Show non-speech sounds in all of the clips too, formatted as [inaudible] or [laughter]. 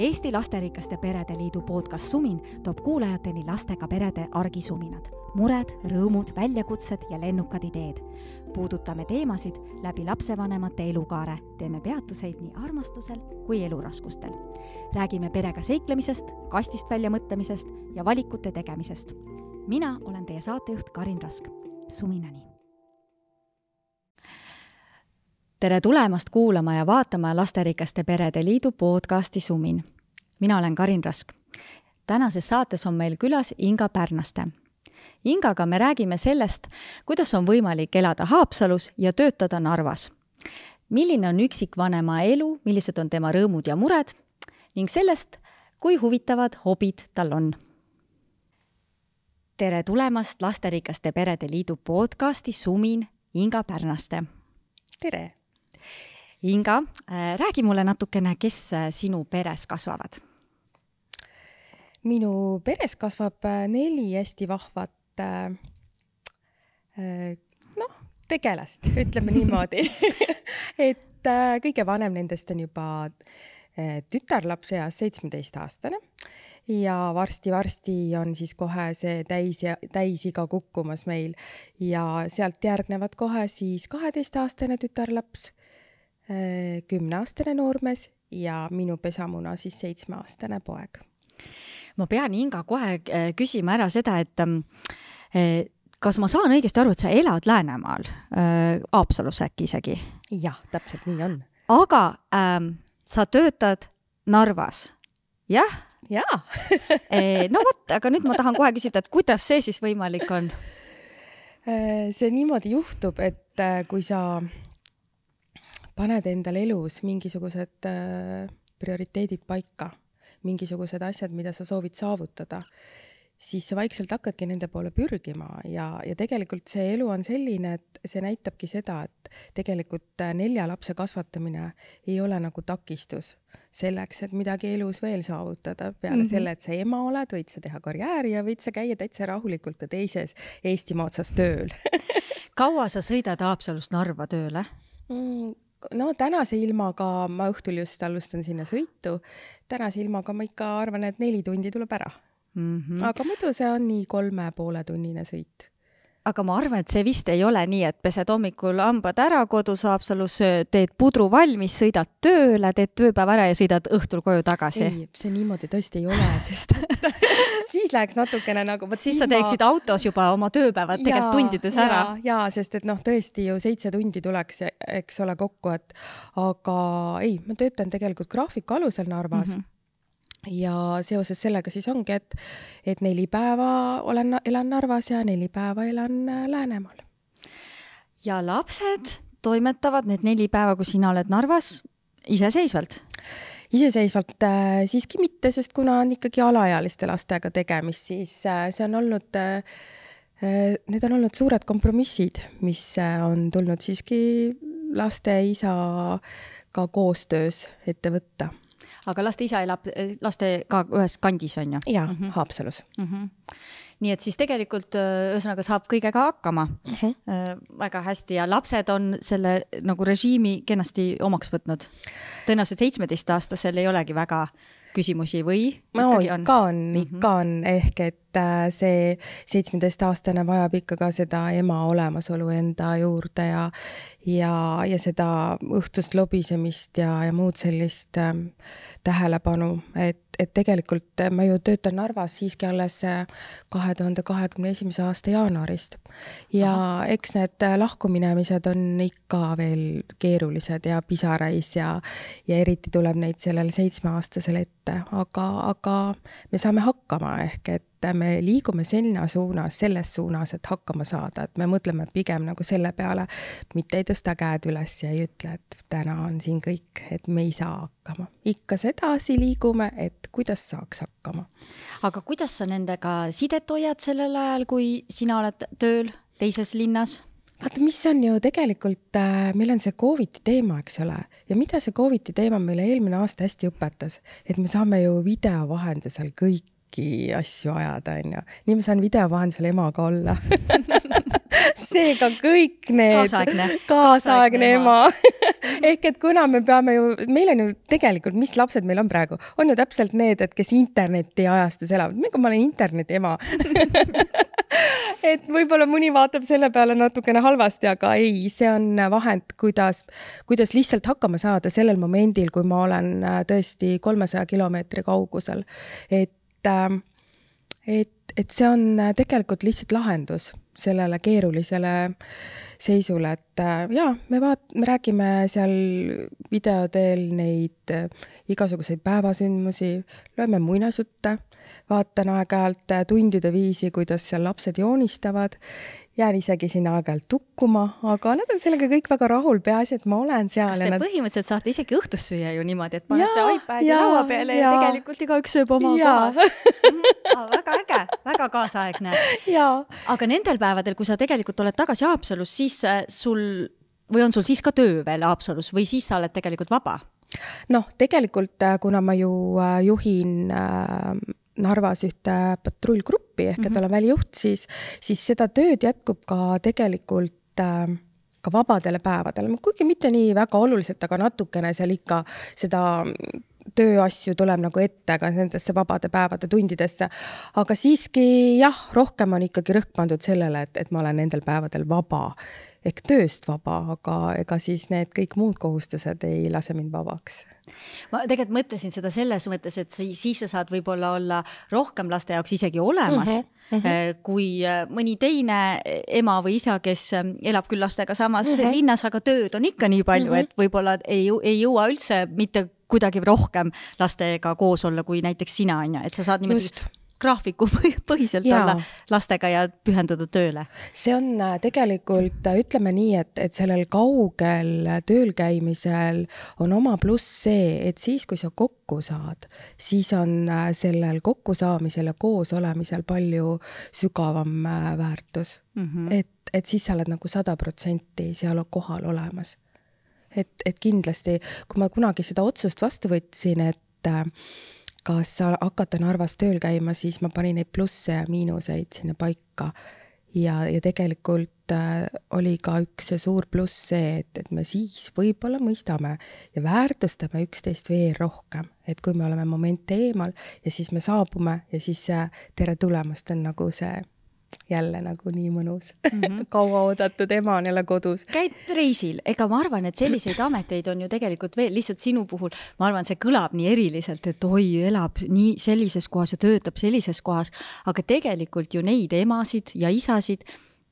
Eesti Lasterikaste Perede Liidu podcast Sumin toob kuulajateni lastega perede argisuminad, mured, rõõmud, väljakutsed ja lennukad ideed. puudutame teemasid läbi lapsevanemate elukaare, teeme peatuseid nii armastusel kui eluraskustel. räägime perega seiklemisest, kastist välja mõtlemisest ja valikute tegemisest. mina olen teie saatejuht Karin Rask. suminani tere tulemast kuulama ja vaatama Lasterikaste Perede Liidu podcasti Sumin. mina olen Karin Rask. tänases saates on meil külas Inga Pärnaste. Ingaga me räägime sellest, kuidas on võimalik elada Haapsalus ja töötada Narvas. milline on üksikvanema elu, millised on tema rõõmud ja mured ning sellest, kui huvitavad hobid tal on. tere tulemast Lasterikaste Perede Liidu podcasti Sumin, Inga Pärnaste. tere Inga, äh, räägi mulle natukene, kes äh, sinu peres kasvavad? minu peres kasvab äh, neli hästi vahvat noh, tegelast, ütleme niimoodi. [laughs] Et kõige vanem nendest on juba tütarlaps eas seitsmeteistaastane. Ja varsti-varsti on siis kohe see täis täisiga kukkumas meil. Ja sealt järgnevad kohe siis kaheteistaastane tütarlaps kümneaastane noormees ja minu pesamuna siis seitsmeaastane poeg. ma pean, Inga, kohe äh, küsima ära seda, et ähm, äh, kas ma saan õigesti aru, et sa elad Läänemaal äh,, Haapsalus äkki isegi? jah, täpselt nii on. aga ähm, sa töötad Narvas, jah? jaa [laughs] no vot, aga nüüd ma tahan kohe küsida, et kuidas see siis võimalik on? see niimoodi juhtub, et kui sa paned endale elus mingisugused äh, prioriteedid paika, mingisugused asjad, mida sa soovid saavutada, siis sa vaikselt hakkadki nende poole pürgima ja, ja tegelikult see elu on selline, et see näitabki seda, et tegelikult äh, nelja lapse kasvatamine ei ole nagu takistus selleks, et midagi elus veel saavutada. peale mm -hmm. selle, et sa ema oled, võid sa teha karjääri ja võid sa käia täitsa rahulikult ka teises Eestimaa otsas tööl [laughs] kaua sa sõidad Haapsalust Narva tööle mm,? No tänase ilmaga, ma õhtul just alustan sinna sõitu, tänase ilmaga ma ikka arvan, et neli tundi tuleb ära mm. -hmm. aga muidu see on nii kolme poole tunnine sõit aga ma arvan, et see vist ei ole nii, et pesed hommikul hambad ära kodus Haapsalus, teed pudru valmis, sõidad tööle, teed tööpäeva ära ja sõidad õhtul koju tagasi. ei, see niimoodi tõesti ei ole, sest [laughs] siis läheks natukene nagu. siis, siis sa teeksid ma... autos juba oma tööpäevad tegelikult tundides ära. ja, sest et noh, tõesti ju seitse tundi tuleks, eks ole, kokku, et aga ei, ma töötan tegelikult graafiku alusel Narvas mm. -hmm ja seoses sellega siis ongi, et, et neli päeva olen, elan Narvas ja neli päeva elan äh, Läänemaal. ja lapsed toimetavad need neli päeva, kui sina oled Narvas, iseseisvalt? iseseisvalt äh, siiski mitte, sest kuna on ikkagi alaealiste lastega tegemist, siis äh, see on olnud äh, äh Need on olnud suured kompromissid, mis äh, on tulnud siiski laste isaga koostöös ette võtta aga laste isa elab lastega ühes kandis, on ju? jaa mm -hmm., Haapsalus mm. -hmm. nii et siis tegelikult ühesõnaga saab kõigega hakkama mm -hmm. väga hästi ja lapsed on selle nagu režiimi kenasti omaks võtnud. tõenäoliselt seitsmeteistaastasel ei olegi väga küsimusi või? no ikka on, mhm. ikka on, ehk et äh, see seitsmeteistaastane vajab ikka ka seda ema olemasolu enda juurde ja ja, ja seda õhtust lobisemist ja, ja muud sellist äh, tähelepanu, et, et tegelikult ma ju töötan Narvas siiski alles äh, kahe tuhande kahekümne esimese aasta jaanuarist. ja Aha. eks need äh, lahkuminemised on ikka veel keerulised ja pisarais ja, ja eriti tuleb neid sellel seitsmeaastasel ette, aga, aga me saame hakkama, ehk et me liigume sinna suunas, selles suunas, et hakkama saada, et me mõtleme pigem nagu selle peale, mitte ei tõsta käed üles ja ei ütle, et täna on siin kõik, et me ei saa hakkama. ikka sedasi liigume, et kuidas saaks hakkama. aga kuidas sa nendega sidet hoiad sellel ajal, kui sina oled tööl teises linnas? vaata, mis on ju tegelikult äh,, meil on see Covid'i teema, eks ole, ja mida see Covid'i teema meile eelmine aasta hästi õpetas, et me saame ju video vahendusel kõik kõiki asju ajada, onju. nii ma saan video vahendusel emaga olla. [laughs] Seega kõik need kaasaegne, kaasaegne ema. [laughs] ehk et kuna me peame ju, meil on ju tegelikult, mis lapsed meil on praegu, on ju täpselt need, et kes internetiajastus elavad, ma olen interneti ema. [laughs] Et võib-olla mõni vaatab selle peale natukene halvasti, aga ei, see on vahend, kuidas, kuidas lihtsalt hakkama saada sellel momendil, kui ma olen äh, tõesti kolmesaja kilomeetri kaugusel. et, et, et see on äh, tegelikult lihtsalt lahendus sellele keerulisele seisule, et äh, jaa, me vaat-, me räägime seal video teel neid äh, igasuguseid päevasündmusi, loeme muinasjutte, vaatan aeg-ajalt tundide viisi, kuidas seal lapsed joonistavad jään isegi sinna aeg-ajalt tukkuma, aga nad on sellega kõik väga rahul, peaasi, et ma olen seal. kas te nad... põhimõtteliselt saate isegi õhtust süüa ju niimoodi, et panete iPadi laua peale ja, ja tegelikult igaüks sööb oma kohas mm,? väga äge, väga kaasaegne. aga nendel päevadel, kui sa tegelikult oled tagasi Haapsalus, siis äh, sul või on sul siis ka töö veel Haapsalus või siis sa oled tegelikult vaba? noh, tegelikult äh, kuna ma ju äh, juhin äh, Narvas ühte patrullgruppi ehk mm -hmm. et mhm. olen välijuht, siis, siis seda tööd jätkub ka tegelikult äh, ka vabadele päevadele, kuigi mitte nii väga oluliselt, aga natukene seal ikka seda tööasju tuleb nagu ette ka nendesse vabade päevade tundidesse. aga siiski jah, rohkem on ikkagi rõhk pandud sellele, et, et ma olen nendel päevadel vaba ehk tööst vaba, aga ega siis need kõik muud kohustused ei lase mind vabaks. ma tegelikult mõtlesin seda selles mõttes, et siis, sa saad võib-olla olla rohkem laste jaoks isegi olemas mm, -hmm. Mm -hmm. kui äh, mõni teine ema või isa, kes äh, elab küll lastega samas mm -hmm. linnas, aga tööd on ikka nii palju mm, -hmm. et võib-olla ei, ei jõua üldse mitte kuidagi rohkem lastega koos olla, kui näiteks sina, on ju, et sa saad niimoodi Just graafiku [laughs] põhiselt Jaa. olla lastega ja pühenduda tööle? see on äh, tegelikult, äh, ütleme nii, et, et sellel kaugel äh, tööl käimisel on oma pluss see, et siis, kui sa kokku saad, siis on sellel kokkusaamisel ja koos olemisel palju sügavam väärtus mm. -hmm. et, et siis sa oled nagu sada protsenti seal kohal olemas. et, et kindlasti, kui ma kunagi seda otsust vastu võtsin, et äh, kas hakata Narvas tööl käima, siis ma panin neid plusse ja miinuseid sinna paika. ja, ja tegelikult äh, oli ka üks suur pluss see, et, et me siis võib-olla mõistame ja väärtustame üksteist veel rohkem, et kui me oleme momente eemal ja siis me saabume ja siis äh, tere tulemast on nagu see jälle nagu nii mõnus mm. -hmm. [laughs] kauaoodatud ema on jälle kodus. käid reisil, ega ma arvan, et selliseid [laughs] ameteid on ju tegelikult veel, lihtsalt sinu puhul, ma arvan, see kõlab nii eriliselt, et oi, elab nii sellises kohas ja töötab sellises kohas, aga tegelikult ju neid emasid ja isasid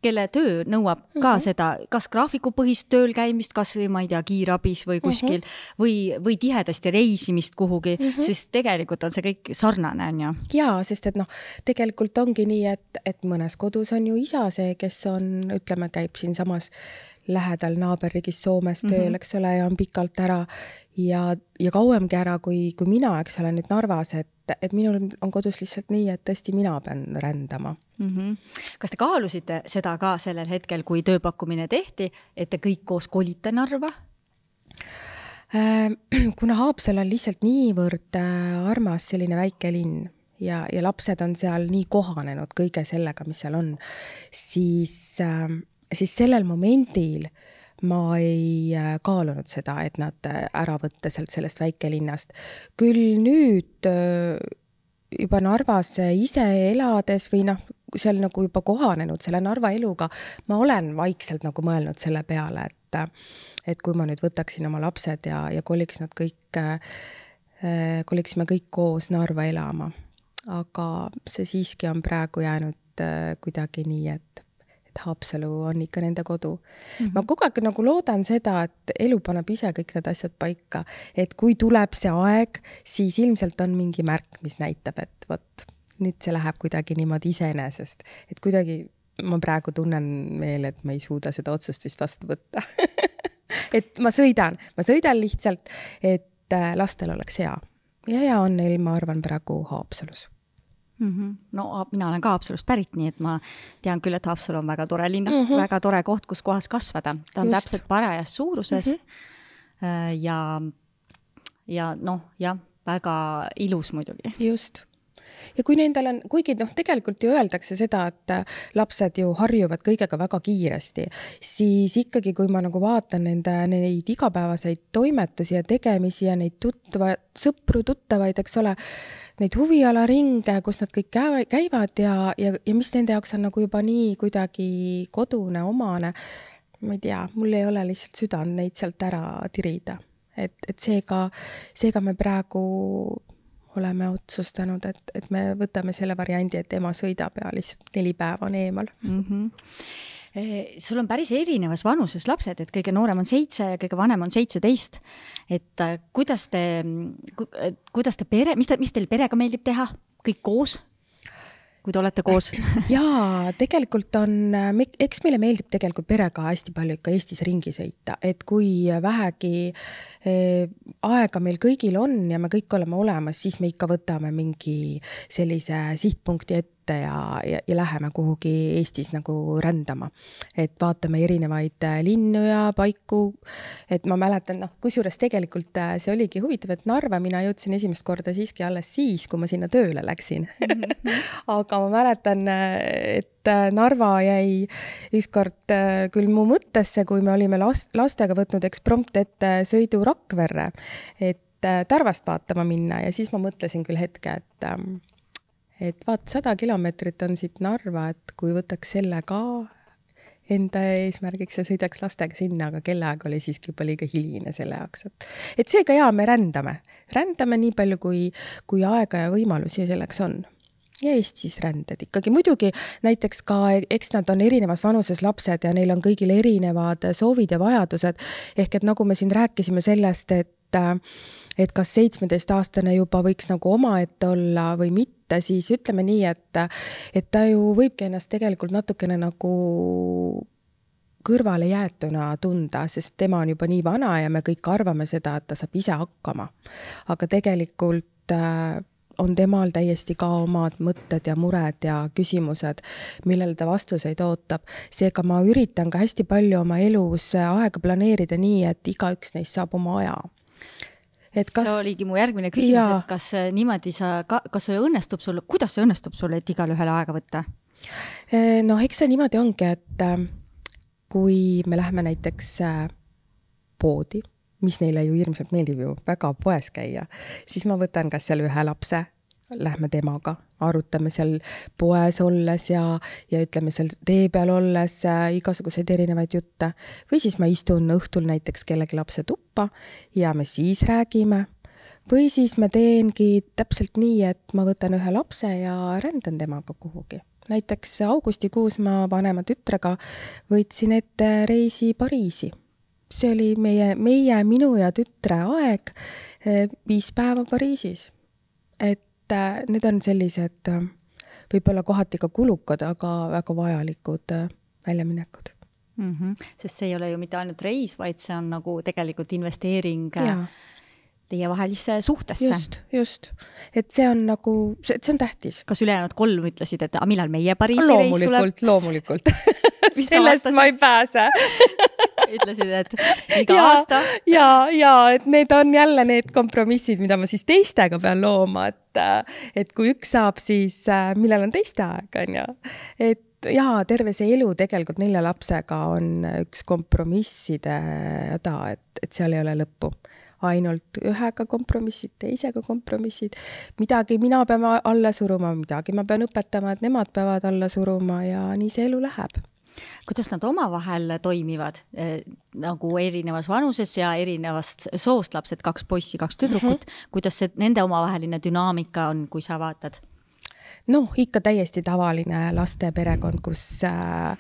kelle töö nõuab ka mm -hmm. seda, kas graafikupõhist tööl käimist, kas või ma ei tea, kiirabis või kuskil mm -hmm. või, või tihedasti reisimist kuhugi mm, -hmm. siis tegelikult on see kõik sarnane, on ju. jaa, sest et noh, tegelikult ongi nii, et, et mõnes kodus on ju isa see, kes on, ütleme, käib siinsamas lähedal naaberriigis Soomes tööl mm, -hmm. eks ole, ja on pikalt ära ja, ja kauemgi ära kui, kui mina, eks ole, nüüd Narvas, et, et minul on kodus lihtsalt nii, et tõesti mina pean rändama mm. -hmm. kas te kaalusite seda ka sellel hetkel, kui tööpakkumine tehti, et te kõik koos kolite Narva? Äh, [clears throat] kuna Haapsalu on lihtsalt niivõrd äh, armas selline väike linn ja, ja lapsed on seal nii kohanenud kõige sellega, mis seal on, siis äh, siis sellel momendil ma ei äh, kaalunud seda, et nad äh, ära võtta sealt sellest väikelinnast. küll nüüd äh, juba Narvas ise elades või noh, seal nagu juba kohanenud selle Narva eluga, ma olen vaikselt nagu mõelnud selle peale, et et kui ma nüüd võtaksin oma lapsed ja, ja koliks nad kõik koliksime kõik koos Narva elama. aga see siiski on praegu jäänud kuidagi nii, et et Haapsalu on ikka nende kodu mm. -hmm. ma kogu aeg nagu loodan seda, et elu paneb ise kõik need asjad paika, et kui tuleb see aeg, siis ilmselt on mingi märk, mis näitab, et vot nüüd see läheb kuidagi niimoodi iseenesest, et kuidagi ma praegu tunnen veel, et ma ei suuda seda otsust vist vastu võtta [laughs] et ma sõidan, ma sõidan lihtsalt, et äh, lastel oleks hea ja hea on neil, ma arvan, praegu Haapsalus mm. -hmm. no mina olen ka Haapsalust pärit, nii et ma tean küll, et Haapsalu on väga tore linn mm, -hmm. väga tore koht, kus kohas kasvada. ta on Just. täpselt parajas suuruses mm. -hmm. ja, ja noh, jah, väga ilus muidugi. just ja kui nendel on, kuigi noh, tegelikult ju öeldakse seda, et äh, lapsed ju harjuvad kõigega väga kiiresti, siis ikkagi, kui ma nagu vaatan nende neid igapäevaseid toimetusi ja tegemisi ja neid tutva, sõpru, tuttavaid, eks ole, neid huvialaringe, kus nad kõik käivad ja, ja, ja mis nende jaoks on nagu juba nii kuidagi kodune, omane, ma ei tea, mul ei ole lihtsalt südant neid sealt ära tirida. et, et seega, seega me praegu oleme otsustanud, et, et me võtame selle variandi, et ema sõidab ja lihtsalt neli päeva on eemal mm. -hmm sul on päris erinevas vanuses lapsed, et kõige noorem on seitse ja kõige vanem on seitseteist. et äh, kuidas te, kuidas te pere, mis te, mis teil perega meeldib teha, kõik koos? Kui te olete koos. [laughs] Jaa, tegelikult on, eks meile meeldib tegelikult perega hästi palju ikka Eestis ringi sõita, et kui vähegi eh, aega meil kõigil on ja me kõik oleme olemas, siis me ikka võtame mingi sellise sihtpunkti ette ette ja, ja, ja läheme kuhugi Eestis nagu rändama. et vaatame erinevaid äh, linnu ja paiku. et ma mäletan, noh, kusjuures tegelikult äh, see oligi huvitav, et Narva mina jõudsin esimest korda siiski alles siis, kui ma sinna tööle läksin [laughs] aga ma mäletan, äh, et Narva jäi ükskord küll mu mõttesse, kui me olime last, lastega võtnud eksprompt ette sõidu Rakverre, et Tarvast vaatama minna ja siis ma mõtlesin küll hetke, et ähm, et vaat sada kilomeetrit on siit Narva, et kui võtaks selle ka enda eesmärgiks ja sõidaks lastega sinna, aga kellaaeg oli siiski juba liiga hiline selle jaoks, et, et seega jaa, me rändame, rändame nii palju, kui, kui aega ja võimalusi selleks on ja Eestis ränded ikkagi. muidugi näiteks ka, eks nad on erinevas vanuses lapsed ja neil on kõigil erinevad soovid ja vajadused. ehk et nagu me siin rääkisime sellest, et et kas seitsmeteistaastane juba võiks nagu omaette olla või mitte, siis ütleme nii, et, et ta ju võibki ennast tegelikult natukene nagu kõrvalejäetuna tunda, sest tema on juba nii vana ja me kõik arvame seda, et ta saab ise hakkama. aga tegelikult äh, on temal täiesti ka omad mõtted ja mured ja küsimused, millele ta vastuseid ootab. seega ma üritan ka hästi palju oma elus aega planeerida nii, et igaüks neist saab oma aja et kas. see oligi mu järgmine küsimus, et kas äh, niimoodi sa, kas see õnnestub sul, kuidas see õnnestub sul, et igalühele aega võtta? Noh, eks see niimoodi ongi, et äh, kui me läheme näiteks poodi, mis neile ju hirmsalt meeldib ju väga poes käia, siis ma võtan kas seal ühe lapse lähme temaga, arutame seal poes olles ja, ja ütleme seal tee peal olles äh, igasuguseid erinevaid jutte. või siis ma istun õhtul näiteks kellegi lapse tuppa ja me siis räägime. või siis ma teengi täpselt nii, et ma võtan ühe lapse ja rändan temaga kuhugi. näiteks augustikuus ma vanema tütrega võtsin ette reisi Pariisi see oli meie, meie, minu ja tütre aeg äh, viis päeva Pariisis. et et äh, need on sellised äh, võib-olla kohati ka kulukad, aga väga vajalikud äh, väljaminekud mm. -hmm. sest see ei ole ju mitte ainult reis, vaid see on nagu tegelikult investeering ja. teievahelisse suhtesse. just, just. et see on nagu, see, see on tähtis. kas ülejäänud kolm ütlesid, et millal meie Pariisi reis tuleb? loomulikult, loomulikult [laughs] sellest ma ei pääse [laughs] ütlesid, et [laughs] iga ja, aasta. ja, ja et need on jälle need kompromissid, mida ma siis teistega pean looma, et, et kui üks saab, siis äh, millal on teiste aeg, on ju. et jaa, terve see elu tegelikult nelja lapsega on üks kompromisside häda, et, et seal ei ole lõppu ainult ühega kompromissid, teisega kompromissid, midagi mina pean alla suruma, midagi ma pean õpetama, et nemad peavad alla suruma ja nii see elu läheb kuidas nad omavahel toimivad eh, nagu erinevas vanuses ja erinevast soost lapsed, kaks poissi, kaks tüdrukut mm, -hmm. kuidas see nende omavaheline dünaamika on, kui sa vaatad? noh, ikka täiesti tavaline laste perekond, kus äh,,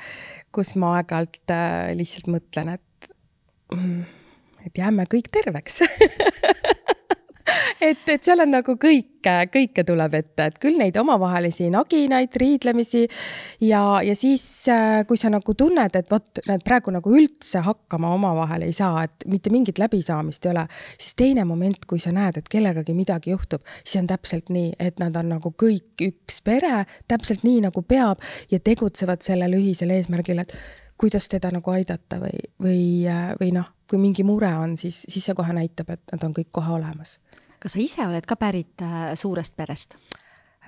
kus ma aeg-ajalt äh, lihtsalt mõtlen, et, mm, et jääme kõik terveks [laughs] et, et seal on nagu kõike, kõike tuleb ette, et küll neid omavahelisi naginaid, riidlemisi ja, ja siis, äh, kui sa nagu tunned, et vot nad praegu nagu üldse hakkama omavahel ei saa, et mitte mingit läbisaamist ei ole, siis teine moment, kui sa näed, et kellegagi midagi juhtub, siis on täpselt nii, et nad on nagu kõik üks pere, täpselt nii nagu peab ja tegutsevad sellel ühisel eesmärgil, et kuidas teda nagu aidata või, või, äh, või noh, kui mingi mure on, siis, siis see kohe näitab, et nad on kõik kohe olemas kas sa ise oled ka pärit äh, suurest perest?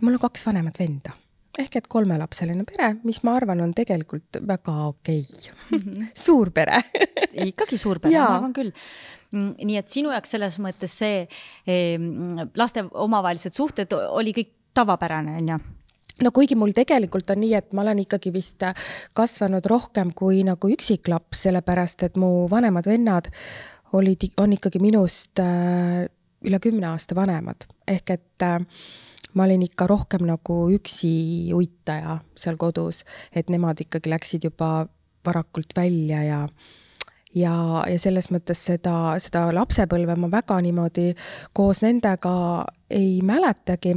mul on kaks vanemat venda ehk et kolmelapseline pere, mis ma arvan, on tegelikult väga okei okay. mm. -hmm. suur pere [laughs] ikkagi suur pere, ma arvan küll. Mm, nii et sinu jaoks selles mõttes see eh, laste omavahelised suhted oli kõik tavapärane, on ju? no kuigi mul tegelikult on nii, et ma olen ikkagi vist kasvanud rohkem kui nagu üksiklaps, sellepärast et mu vanemad vennad olid, on ikkagi minust äh, üle kümne aasta vanemad, ehk et äh, ma olin ikka rohkem nagu üksi uitaja seal kodus, et nemad ikkagi läksid juba varakult välja ja ja, ja selles mõttes seda, seda lapsepõlve ma väga niimoodi koos nendega ei mäletagi.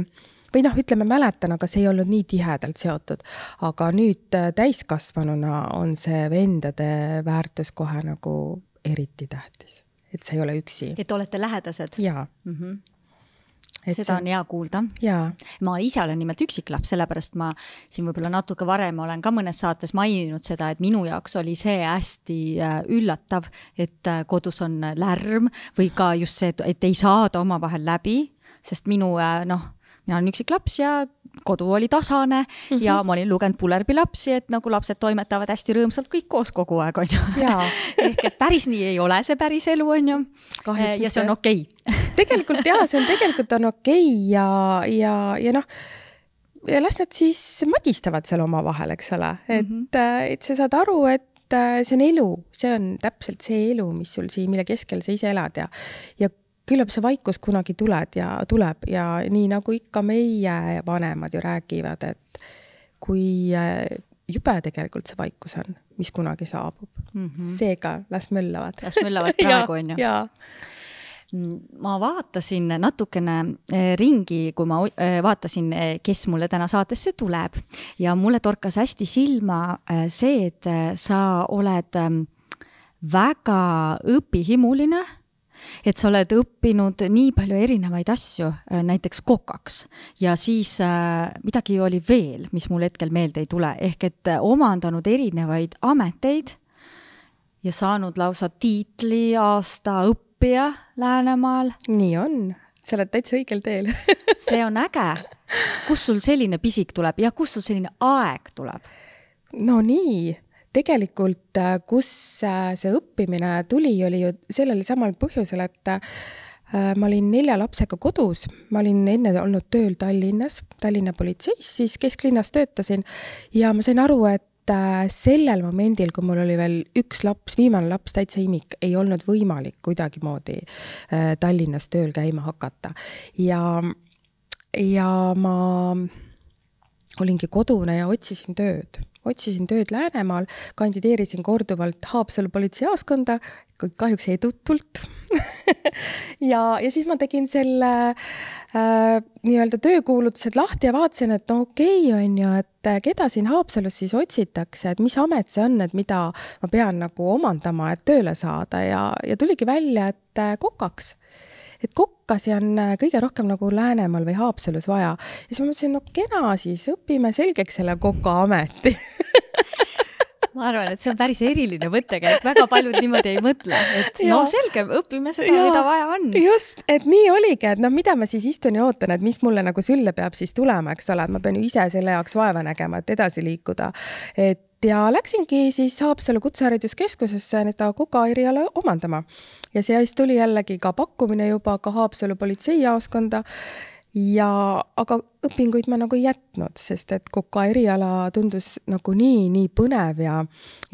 Või noh, ütleme mäletan, aga see ei olnud nii tihedalt seotud. aga nüüd äh, täiskasvanuna on see vendade väärtus kohe nagu eriti tähtis, et sa ei ole üksi. et olete lähedased? jaa mm. -hmm Et seda see... on hea kuulda. ma ise olen nimelt üksiklaps, sellepärast ma siin võib-olla natuke varem olen ka mõnes saates maininud seda, et minu jaoks oli see hästi äh, üllatav, et äh, kodus on lärm või ka just see, et ei saada omavahel läbi, sest minu äh, noh, mina olen üksiklaps ja kodu oli tasane mm -hmm. ja ma olin lugenud Pulerbi lapsi, et nagu lapsed toimetavad hästi rõõmsalt kõik koos kogu aeg, on ju. [laughs] ehk et päris nii ei ole see päris elu, on ju. ja see on okei okay. [laughs] tegelikult jaa, see on tegelikult on okei okay ja, ja, ja noh ja las nad siis madistavad seal omavahel, eks ole, et mm, -hmm. et sa saad aru, et äh, see on elu, see on täpselt see elu, mis sul siin, mille keskel sa ise elad ja, ja küllap see vaikus kunagi tuled ja tuleb ja nii nagu ikka meie vanemad ju räägivad, et kui äh, jube tegelikult see vaikus on, mis kunagi saabub mm. -hmm. seega las möllavad. las möllavad [laughs] praegu on ju. Ma vaatasin natukene äh, ringi, kui ma äh, vaatasin, kes mulle täna saatesse tuleb ja mulle torkas hästi silma see, et sa oled ähm, väga õpihimuline et sa oled õppinud nii palju erinevaid asju, äh, näiteks kokaks ja siis äh, midagi oli veel, mis mul hetkel meelde ei tule, ehk et äh, omandanud erinevaid ameteid ja saanud lausa tiitli aasta õppija Läänemaal. nii on, sa oled täitsa õigel teel [laughs] see on äge. kust sul selline pisik tuleb ja kust sul selline aeg tuleb? no nii tegelikult, äh, kus äh, see õppimine tuli, oli ju sellel samal põhjusel, et äh, ma olin nelja lapsega kodus, ma olin enne olnud tööl Tallinnas, Tallinna politseis, siis kesklinnas töötasin. Ja ma sain aru, et sellel momendil, kui mul oli veel üks laps, viimane laps, täitsa imik, ei olnud võimalik kuidagimoodi Tallinnas tööl käima hakata. ja, ja ma olingi kodune ja otsisin tööd otsisin tööd Läänemaal, kandideerisin korduvalt Haapsalu politseijaoskonda, kahjuks edutult [laughs] ja, ja siis ma tegin selle äh, nii-öelda töökuulutused lahti ja vaatasin, et no okei okay, on ju, et äh, keda siin Haapsalus siis otsitakse, et mis amet see on, et mida ma pean nagu omandama, et tööle saada. Ja, ja tuligi välja, et äh, kokaks et kokkasi on äh, kõige rohkem nagu Läänemaal või Haapsalus vaja. ja siis ma mõtlesin, no kena siis, õpime selgeks selle kokaameti [laughs] ma arvan, et see on päris eriline mõttekäik, väga paljud niimoodi ei mõtle, et ja. no selge, õpime seda, mida vaja on. just, et nii oligi, et noh, mida ma siis istun ja ootan, et mis mulle nagu sülle peab siis tulema, eks ole, et ma pean ju ise selle jaoks vaeva nägema, et edasi liikuda. et ja läksingi siis Haapsalu Kutsehariduskeskusesse seda koka eriala omandama. Ja siis tuli jällegi ka pakkumine juba ka Haapsalu politseijaoskonda. Ja, aga õpinguid ma nagu ei jätnud, sest et koka eriala tundus nagu nii, nii põnev ja,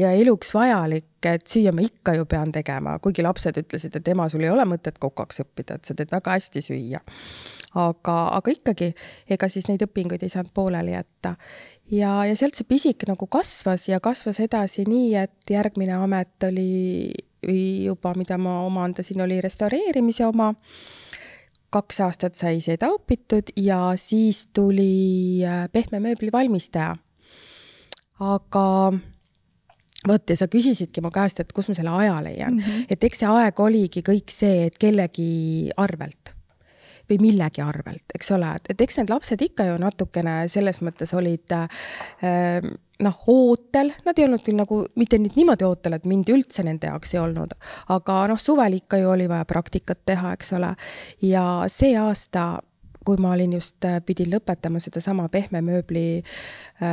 ja eluks vajalik, et süüa ma ikka ju pean tegema, kuigi lapsed ütlesid, et ema, sul ei ole mõtet kokaks õppida, et sa teed väga hästi süüa. Aga, aga ikkagi, ega siis neid õpinguid ei saanud pooleli jätta. ja, ja sealt see pisik nagu kasvas ja kasvas edasi nii, et järgmine amet oli juba, mida ma omandasin, oli restaureerimise oma kaks aastat sai seda õpitud ja siis tuli äh, pehme mööbli valmistaja. aga vot, ja sa küsisidki mu käest, et kust ma selle aja leian mm, -hmm. et eks see aeg oligi kõik see, et kellegi arvelt või millegi arvelt, eks ole, et, et eks need lapsed ikka ju natukene selles mõttes olid äh, noh, ootel, nad ei olnud küll nagu mitte nüüd niimoodi ootel, et mind üldse nende jaoks ei olnud, aga noh, suvel ikka ju oli vaja praktikat teha, eks ole. ja see aasta kui ma olin just, pidin lõpetama sedasama pehme mööbli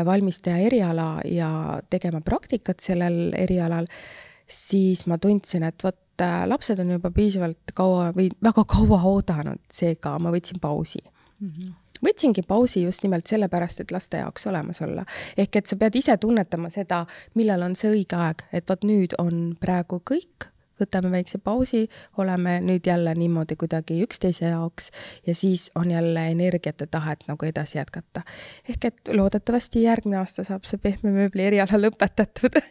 valmistaja eriala ja tegema praktikat sellel erialal, siis ma tundsin, et vot lapsed on juba piisavalt kaua või väga kaua oodanud, seega ma võtsin pausi mm. -hmm võtsingi pausi just nimelt sellepärast, et laste jaoks olemas olla. ehk et sa pead ise tunnetama seda, millal on see õige aeg, et vot nüüd on praegu kõik, võtame väikse pausi, oleme nüüd jälle niimoodi kuidagi üksteise jaoks ja siis on jälle energiat ja tahet nagu edasi jätkata. ehk et loodetavasti järgmine aasta saab see pehme mööbli eriala lõpetatud [laughs]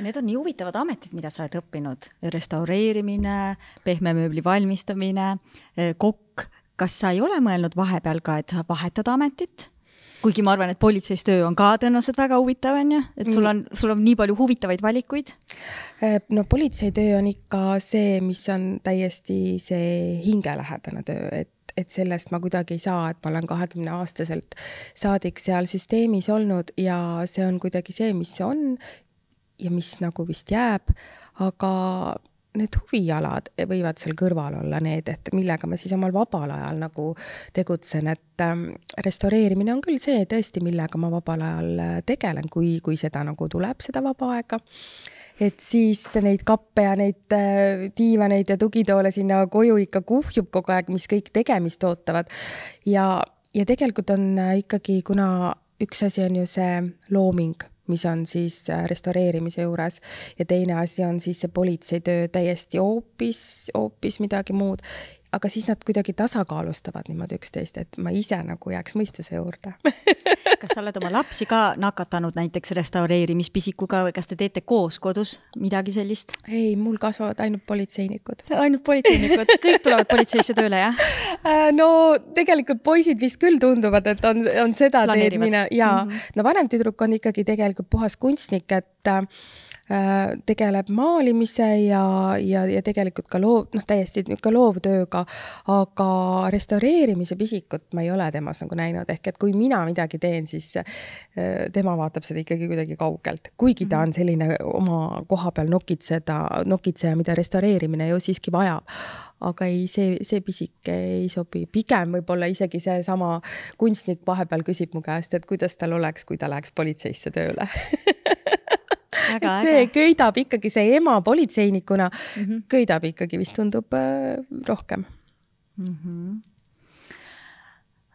Need on nii huvitavad ametid, mida sa oled õppinud, restaureerimine, pehme mööbli valmistamine, kokk kas sa ei ole mõelnud vahepeal ka, et vahetada ametit? Kuigi ma arvan, et politseis töö on ka tõenäoliselt väga huvitav, on ju, et sul on, sul on nii palju huvitavaid valikuid. Äh, no politseitöö on ikka see, mis on täiesti see hingelähedane töö, et et sellest ma kuidagi ei saa, et ma olen kahekümne aastaselt saadik seal süsteemis olnud ja see on kuidagi see, mis see on ja mis nagu vist jääb, aga need huvialad võivad seal kõrval olla need, et millega ma siis omal vabal ajal nagu tegutsen, et ähm, restaureerimine on küll see tõesti, millega ma vabal ajal äh, tegelen, kui, kui seda nagu tuleb, seda vaba aega. et siis neid kappe ja neid äh, diivaneid ja tugitoole sinna koju ikka kuhjub kogu aeg, mis kõik tegemist ootavad. ja, ja tegelikult on äh, ikkagi, kuna üks asi on ju see looming mis on siis äh, restaureerimise juures. Ja teine asi on siis see politseitöö täiesti hoopis, hoopis midagi muud aga siis nad kuidagi tasakaalustavad niimoodi üksteist, et ma ise nagu jääks mõistuse juurde [laughs] kas sa oled oma lapsi ka nakatanud näiteks restaureerimispisikuga või kas te teete koos kodus midagi sellist? ei, mul kasvavad ainult politseinikud. ainult politseinikud, kõik tulevad politseisse tööle, jah? [laughs] Äh, no tegelikult poisid vist küll tunduvad, et on, on seda teed mina ja mm -hmm. no vanem tüdruk on ikkagi tegelikult puhas kunstnik, et äh, tegeleb maalimise ja, ja, ja tegelikult ka loov, noh, täiesti niisugune loovtööga, aga restaureerimise pisikut ma ei ole temas nagu näinud, ehk et kui mina midagi teen, siis äh, tema vaatab seda ikkagi kuidagi kaugelt, kuigi ta on selline oma koha peal nokitseda, nokitseja, mida restaureerimine ju siiski vajab. Aga ei, see, see pisik ei sobi, pigem võib-olla isegi seesama kunstnik vahepeal küsib mu käest, et kuidas tal oleks, kui ta läheks politseisse tööle [laughs] et see äge. köidab ikkagi, see ema politseinikuna mm -hmm. köidab ikkagi vist tundub äh, rohkem mm. -hmm.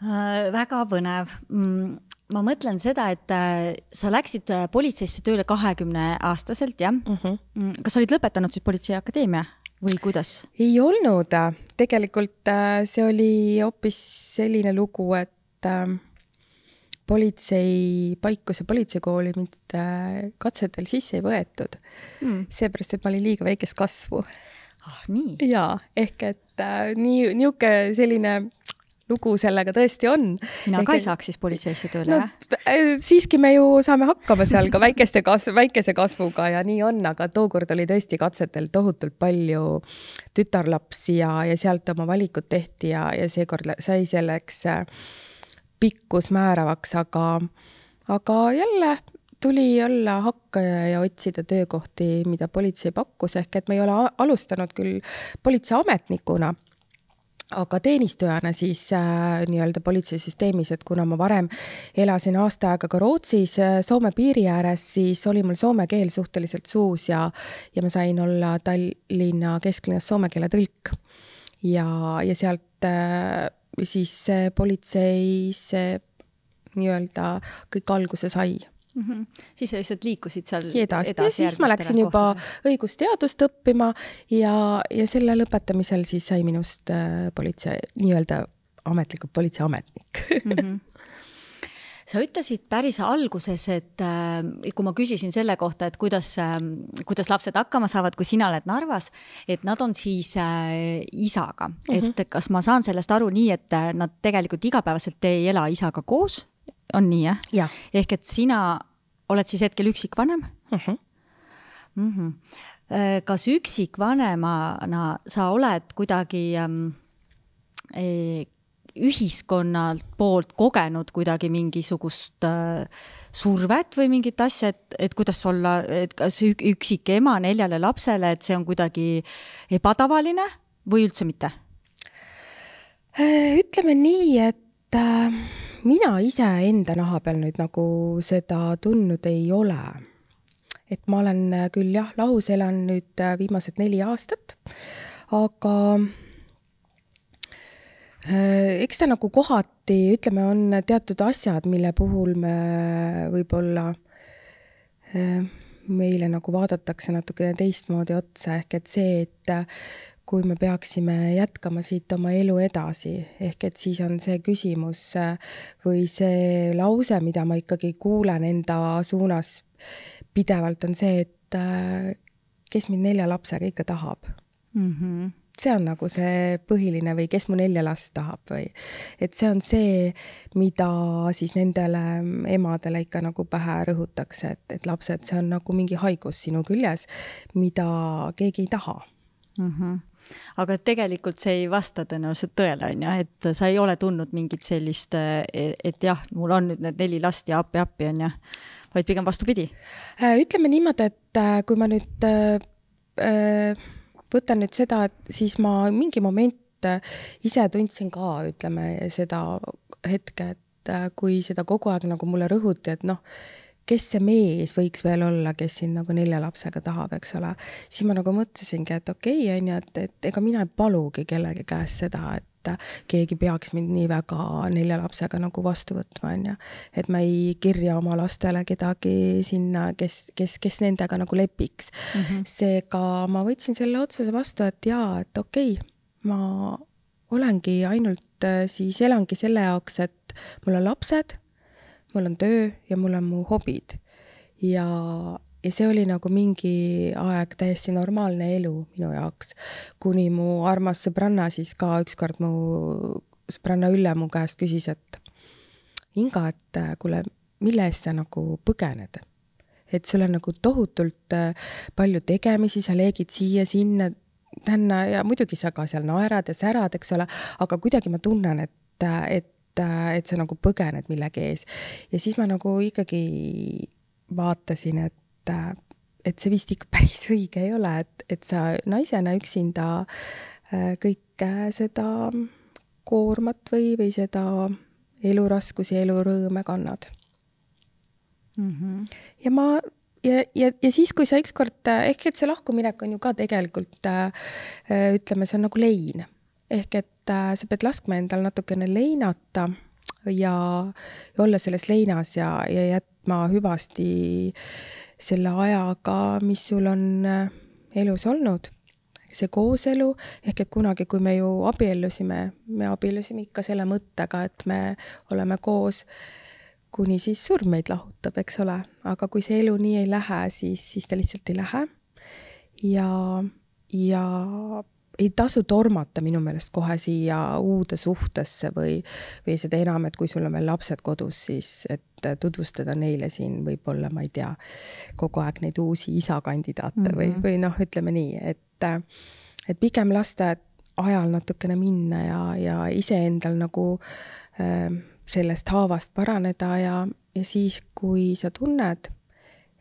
Äh, väga põnev mm ma mõtlen seda, et äh, sa läksid äh, politseisse tööle kahekümne aastaselt, jah mhm. mm? -hmm. kas sa olid lõpetanud siis Politseiakadeemia või kuidas? ei olnud, tegelikult äh, see oli hoopis selline lugu, et äh, politsei, Paikuse politseikooli mind äh, katsetel sisse ei võetud mm.. seepärast, et ma olin liiga väikest kasvu. ah, nii? jaa, ehk et äh, nii, niisugune selline lugu sellega tõesti on. mina Ehk, ka ei saaks siis politseisse tööle no,, jah? Äh, siiski me ju saame hakkama seal ka väikeste kasv, väikese kasvuga ja nii on, aga tookord oli tõesti katsetel tohutult palju tütarlapsi ja, ja sealt oma valikud tehti ja, ja seekord sai selleks äh, pikkus määravaks, aga, aga jälle tuli olla hakkaja ja otsida töökohti, mida politsei pakkus, ehk et me ei ole alustanud küll politseiametnikuna, aga teenistujana siis äh, nii-öelda politseisüsteemis, et kuna ma varem elasin aasta aega ka Rootsis äh, Soome piiri ääres, siis oli mul soome keel suhteliselt suus ja, ja ma sain olla Tallinna kesklinnas soome keele tõlk. ja, ja sealt äh, siis politseis nii-öelda kõik alguse sai mm. -hmm. siis sa lihtsalt liikusid seal edasi, edasi ja siis ma läksin juba kohtadele. õigusteadust õppima ja, ja selle lõpetamisel siis sai minust äh, politsei, nii-öelda ametlikult politseiametnik mm. -hmm sa ütlesid päris alguses, et äh, kui ma küsisin selle kohta, et kuidas äh,, kuidas lapsed hakkama saavad, kui sina oled Narvas, et nad on siis äh, isaga mm, -hmm. et kas ma saan sellest aru nii, et nad tegelikult igapäevaselt ei ela isaga koos, on nii jah ja.? ehk et sina oled siis hetkel üksikvanem mm? -hmm. Mm -hmm. kas üksikvanemana sa oled kuidagi ähm, ühiskonnalt poolt kogenud kuidagi mingisugust äh, survet või mingit asja, et, et kuidas olla, et kas üksik ema neljale lapsele, et see on kuidagi ebatavaline või üldse mitte? ütleme nii, et äh, mina ise enda naha peal nüüd nagu seda tundnud ei ole. et ma olen küll jah, lahus elan nüüd viimased neli aastat, aga Äh, eks ta nagu kohati, ütleme, on teatud asjad, mille puhul me võib-olla, äh, meile nagu vaadatakse natukene teistmoodi otsa, ehk et see, et kui me peaksime jätkama siit oma elu edasi, ehk et siis on see küsimus äh, või see lause, mida ma ikkagi kuulen enda suunas pidevalt, on see, et kes mind nelja lapsega ikka tahab mm. -hmm see on nagu see põhiline või kes mu nelja last tahab või, et see on see, mida siis nendele emadele ikka nagu pähe rõhutakse, et, et lapsed, see on nagu mingi haigus sinu küljes, mida keegi ei taha mm. -hmm aga tegelikult see ei vasta tõenäoliselt tõele, on ju, et sa ei ole tundnud mingit sellist, et jah, mul on nüüd need neli last ja appi-appi, on ju, vaid pigem vastupidi? Äh, ütleme niimoodi, et äh, kui ma nüüd äh, äh võtan nüüd seda, et siis ma mingi moment äh, ise tundsin ka, ütleme, seda hetke, et äh, kui seda kogu aeg nagu mulle rõhuti, et noh, kes see mees võiks veel olla, kes sind nagu nelja lapsega tahab, eks ole, siis ma nagu mõtlesingi, et okei okay,, on ju, et, et ega mina ei palugi kellegi käest seda, et keegi peaks mind nii väga nelja lapsega nagu vastu võtma, on ju. et ma ei kirja oma lastele kedagi sinna, kes, kes, kes nendega nagu lepiks mm. -hmm. seega ma võtsin selle otsuse vastu, et jaa, et okei okay,, ma olengi ainult siis elangi selle jaoks, et mul on lapsed mul on töö ja mul on mu hobid. ja, ja see oli nagu mingi aeg täiesti normaalne elu minu jaoks, kuni mu armas sõbranna siis ka ükskord mu, sõbranna Ülle mu käest küsis, et Inga, et kuule, mille eest sa nagu põgened? et sul on nagu tohutult palju tegemisi, sa leegid siia-sinna, tänna ja muidugi sa ka seal naerad ja särad, eks ole, aga kuidagi ma tunnen, et, et et, et sa nagu põgened millegi ees. ja siis ma nagu ikkagi vaatasin, et, et see vist ikka päris õige ei ole, et, et sa naisena üksinda äh, kõike seda koormat või, või seda eluraskusi, elurõõme kannad mm. -hmm. ja ma ja, ja, ja siis, kui sa ükskord, ehk et see lahkuminek on ju ka tegelikult äh, ütleme, see on nagu lein ehk et äh, sa pead laskma endal natukene leinata ja, ja olla selles leinas ja, ja jätma hüvasti selle ajaga, mis sul on äh, elus olnud. see kooselu, ehk et kunagi, kui me ju abiellusime, me abiellusime ikka selle mõttega, et me oleme koos kuni siis surm meid lahutab, eks ole, aga kui see elu nii ei lähe, siis, siis ta lihtsalt ei lähe. ja, ja ei tasu tormata minu meelest kohe siia uude suhtesse või, või seda enam, et kui sul on veel lapsed kodus, siis et tutvustada neile siin võib-olla, ma ei tea, kogu aeg neid uusi isakandidaate mm -hmm. või, mhm. või noh, ütleme nii, et, et pigem lasta ajal natukene minna ja, ja iseendal nagu äh, sellest haavast paraneda ja, ja siis, kui sa tunned,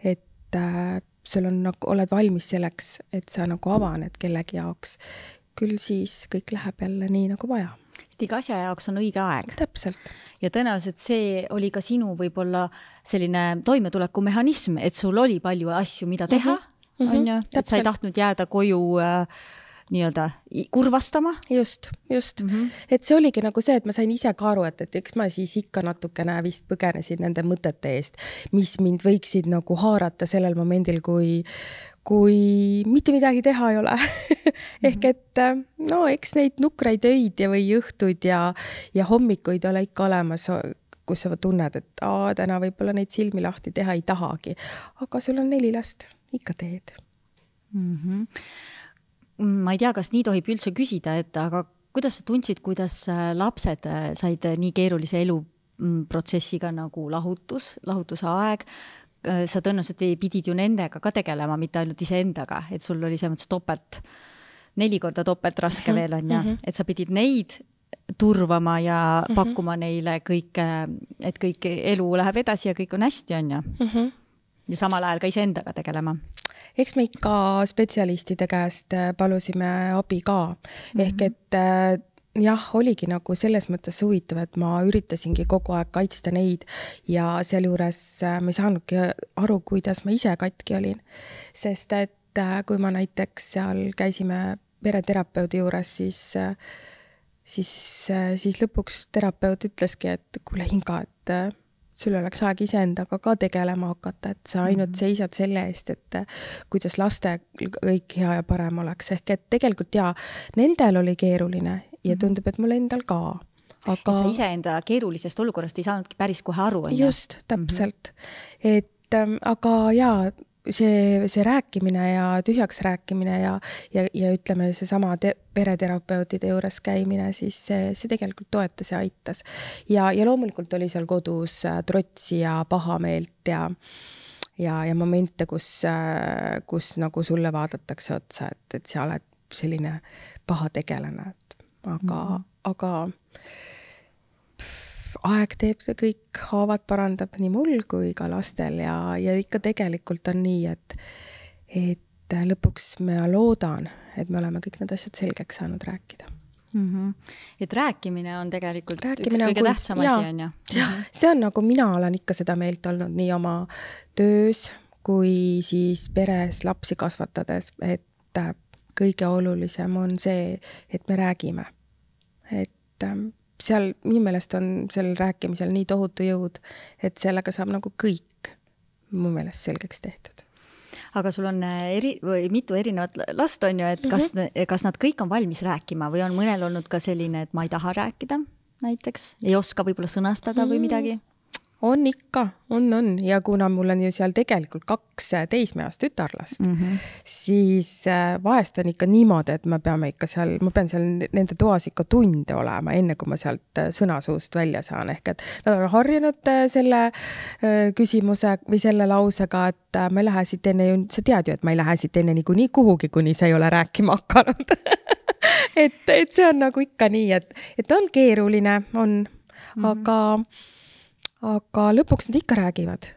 et äh, sul on nagu, oled valmis selleks, et sa nagu avaned kellegi jaoks, küll siis kõik läheb jälle nii, nagu vaja. et iga asja jaoks on õige aeg. täpselt. ja tõenäoliselt see oli ka sinu võib-olla selline toimetulekumehhanism, et sul oli palju asju, mida teha, mhm, mhm, on ju, et sa ei tahtnud jääda koju äh, nii-öelda kurvastama. just, just mm. -hmm. et see oligi nagu see, et ma sain ise ka aru, et, et eks ma siis ikka natukene vist põgenesin nende mõtete eest, mis mind võiksid nagu haarata sellel momendil, kui, kui mitte midagi teha ei ole [laughs] ehk mhm. et no eks neid nukraid öid ja, või õhtuid ja, ja hommikuid ole ikka olemas, kus sa tunned, et aa, täna võib-olla neid silmi lahti teha ei tahagi. aga sul on neli last, ikka teed mm. -hmm ma ei tea, kas nii tohib üldse küsida, et aga kuidas sa tundsid, kuidas äh, lapsed äh, said äh, nii keerulise eluprotsessiga nagu lahutus, lahutuse aeg, sa tõenäoliselt pidid ju nendega ka tegelema, mitte ainult iseendaga, et sul oli selles mõttes topelt, neli korda topelt raske mm -hmm. veel, on ju, mhm. et sa pidid neid turvama ja mm -hmm. pakkuma neile kõike, et kõik elu läheb edasi ja kõik on hästi, on ju. Mhm. Ja samal ajal ka iseendaga tegelema eks me ikka spetsialistide käest äh, palusime abi ka mm, -hmm. ehk et äh, jah, oligi nagu selles mõttes huvitav, et ma üritasingi kogu aeg kaitsta neid ja sealjuures äh, ma ei saanudki aru, kuidas ma ise katki olin. sest et kui ma näiteks seal käisime pereterapeudi juures, siis, siis, siis lõpuks terapeut ütleski, et kuule, Inga, et sul oleks aeg iseendaga ka tegelema hakata, et sa ainult -hmm. seisad selle eest, et kuidas lastel kõik hea ja parem oleks, ehk et tegelikult jaa, nendel oli keeruline ja mhm. tundub, et mul endal ka aga. sa iseenda keerulisest olukorrast ei saanudki päris kohe aru, on ju? just, täpselt mm. -hmm. et ähm, aga jaa, see, see rääkimine ja tühjaks rääkimine ja, ja, ja ütleme, seesama pereterapeutide juures käimine, siis see, see tegelikult toetas ja aitas. ja, ja loomulikult oli seal kodus äh, trotsi ja pahameelt ja ja, ja momente, kus, äh, kus nagu sulle vaadatakse otsa, et, et sa oled selline paha tegelane, et aga mm, -hmm. aga aeg teeb see kõik, haavad parandab nii mul kui ka lastel ja, ja ikka tegelikult on nii, et, et lõpuks ma loodan, et me oleme kõik need asjad selgeks saanud rääkida mm. -hmm. et rääkimine on tegelikult rääkimine üks kõige kui, tähtsam asi, on ju? jah, mhm. see on nagu mina olen ikka seda meelt olnud nii oma töös kui siis peres lapsi kasvatades, et kõige olulisem on see, et me räägime. et ähm, seal minu meelest on sellel rääkimisel nii tohutu jõud, et sellega saab nagu kõik mu meelest selgeks tehtud. aga sul on äh, eri või mitu erinevat last on ju, et kas mm, -hmm. kas nad kõik on valmis rääkima või on mõnel olnud ka selline, et ma ei taha rääkida näiteks, ei oska võib-olla sõnastada mm -hmm. või midagi? On ikka, on, on ja kuna mul on ju seal tegelikult kaks teismeeast tütarlast mm, -hmm. siis äh, vahest on ikka niimoodi, et me peame ikka seal, ma pean seal nende toas ikka tunde olema, enne kui ma sealt äh, sõna suust välja saan, ehk et nad on harjunud äh, selle küsimuse või selle lausega, et ma ei lähe siit enne ju, sa tead ju, et ma ei lähe siit enne niikuinii kuhugi, kuni sa ei ole rääkima hakanud [laughs] et, et see on nagu ikka nii, et, et on keeruline, on mm, -hmm. aga aga lõpuks nad ikka räägivad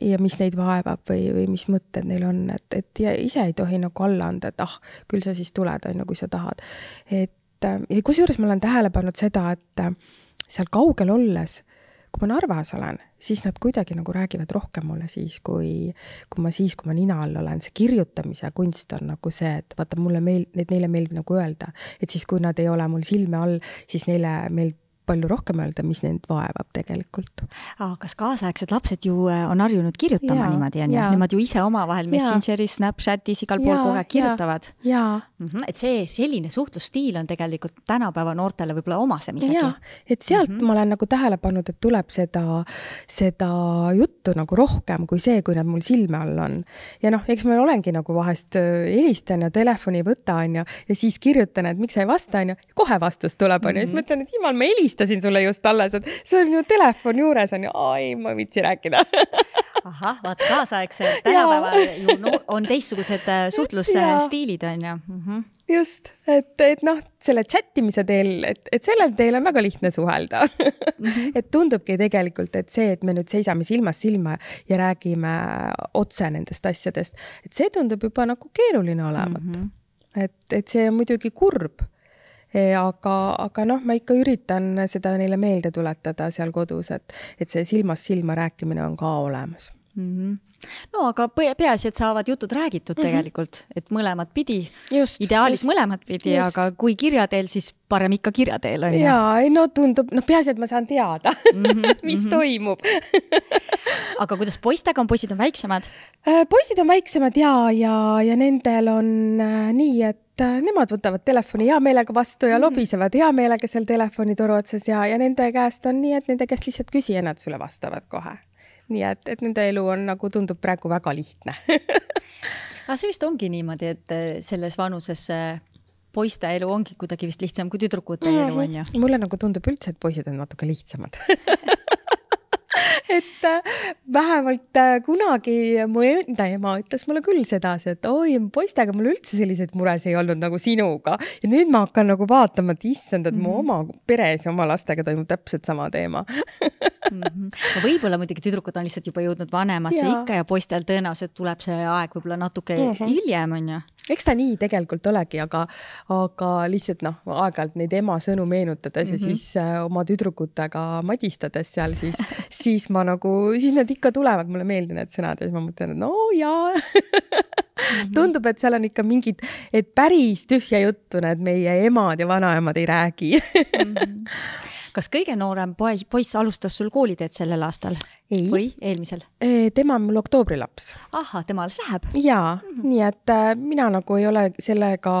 ja mis neid vaevab või, või mis mõtted neil on, et, et ise ei tohi nagu alla anda, et ah, küll sa siis tuled, on ju, kui sa tahad. et ja kusjuures ma olen tähele pannud seda, et seal kaugel olles, kui ma Narvas olen, siis nad kuidagi nagu räägivad rohkem mulle siis, kui, kui ma siis, kui ma nina all olen. see kirjutamise kunst on nagu see, et vaata, mulle meel-, et neile meeldib nagu öelda, et siis, kui nad ei ole mul silme all, siis neile meeldib palju rohkem öelda, mis neid vaevab tegelikult. kas kaasaegsed lapsed ju äh, on harjunud kirjutama ja, niimoodi, on ju? Nemad ju ise omavahel Messengeris, Snapchatis, igal pool kogu aeg kirjutavad. Mm -hmm. et see, selline suhtlusstiil on tegelikult tänapäeva noortele võib-olla omasem isegi. et sealt mm -hmm. ma olen nagu tähele pannud, et tuleb seda, seda juttu nagu rohkem kui see, kui nad mul silme all on. ja noh, eks ma olengi nagu vahest äh, helistan ja telefoni ei võta, on ju, ja siis kirjutan, et miks sa ei vasta, on ju, kohe vastus tuleb, on ju, siis mhm. mõtlen, et jumal, ma helistasin helistasin sulle just alles, et sul on ju telefon juures on ju, ai, ma ei viitsi rääkida [laughs] ahah, vaat kaasaegsed tänapäeval ju no, on teistsugused äh, suhtlusstiilid on ju mm. -hmm. just, et, et noh, selle chat imise teel, et, et sellel teel on väga lihtne suhelda mm. -hmm. [laughs] et tundubki tegelikult, et see, et me nüüd seisame silmast silma ja räägime otse nendest asjadest, et see tundub juba nagu keeruline olevat mm. -hmm. et, et see on muidugi kurb aga, aga noh, ma ikka üritan seda neile meelde tuletada seal kodus, et, et see silmast silma rääkimine on ka olemas mm. -hmm no aga peaasi, et saavad jutud räägitud mm -hmm. tegelikult, et mõlemat pidi, ideaalis just. mõlemat pidi, aga kui kirja teel, siis parem ikka kirja teel on ju. jaa, ei no tundub, noh, peaasi, et ma saan teada mm, -hmm, [laughs] mis mm -hmm. toimub [laughs] aga kuidas poistega on, poisid on väiksemad? Äh, poisid on väiksemad ja, ja, ja nendel on äh, nii, et äh, nemad võtavad telefoni hea meelega vastu ja -hmm. lobisevad hea meelega seal telefonitoru otsas ja, ja nende käest on nii, et nende käest lihtsalt küsi ja nad sulle vastavad kohe nii et, et nende elu on nagu tundub praegu väga lihtne [laughs] aga see vist ongi niimoodi, et eh, selles vanuses poiste elu ongi kuidagi vist lihtsam kui tüdrukute mm -hmm. elu, on ju? mulle nagu tundub üldse, et poisid on natuke lihtsamad [laughs] [laughs] et äh, vähemalt äh, kunagi mu enda ema ütles mulle küll sedasi, et oi, poistega mul üldse selliseid muresid ei olnud nagu sinuga. ja nüüd ma hakkan nagu vaatama, et issand, et mm -hmm. mu mhm. oma peres ja oma lastega toimub täpselt sama teema [laughs] mm. -hmm. võib-olla muidugi tüdrukud on lihtsalt juba jõudnud vanemasse ikka ja poistel tõenäoliselt tuleb see aeg võib-olla natuke mm -hmm. hiljem, on ju. Eks ta nii tegelikult olegi, aga, aga lihtsalt noh, aeg-ajalt neid ema sõnu meenutades mm -hmm. ja mhm. siis äh, oma tüdrukutega madistades seal, siis [laughs] siis ma nagu, siis need ikka tulevad mulle meelde, need sõnad ja siis ma mõtlen, et no jaa Mhm. [laughs] tundub, et seal on ikka mingid, et päris tühja juttu need meie emad ja vanaemad ei räägi mhm. [laughs] kas kõige noorem poiss, poiss alustas sul kooliteed sellel aastal ei. või eelmisel? tema on mul oktoobri-laps. ahah, tema alles läheb? jaa mm, -hmm. nii et äh, mina nagu ei ole sellega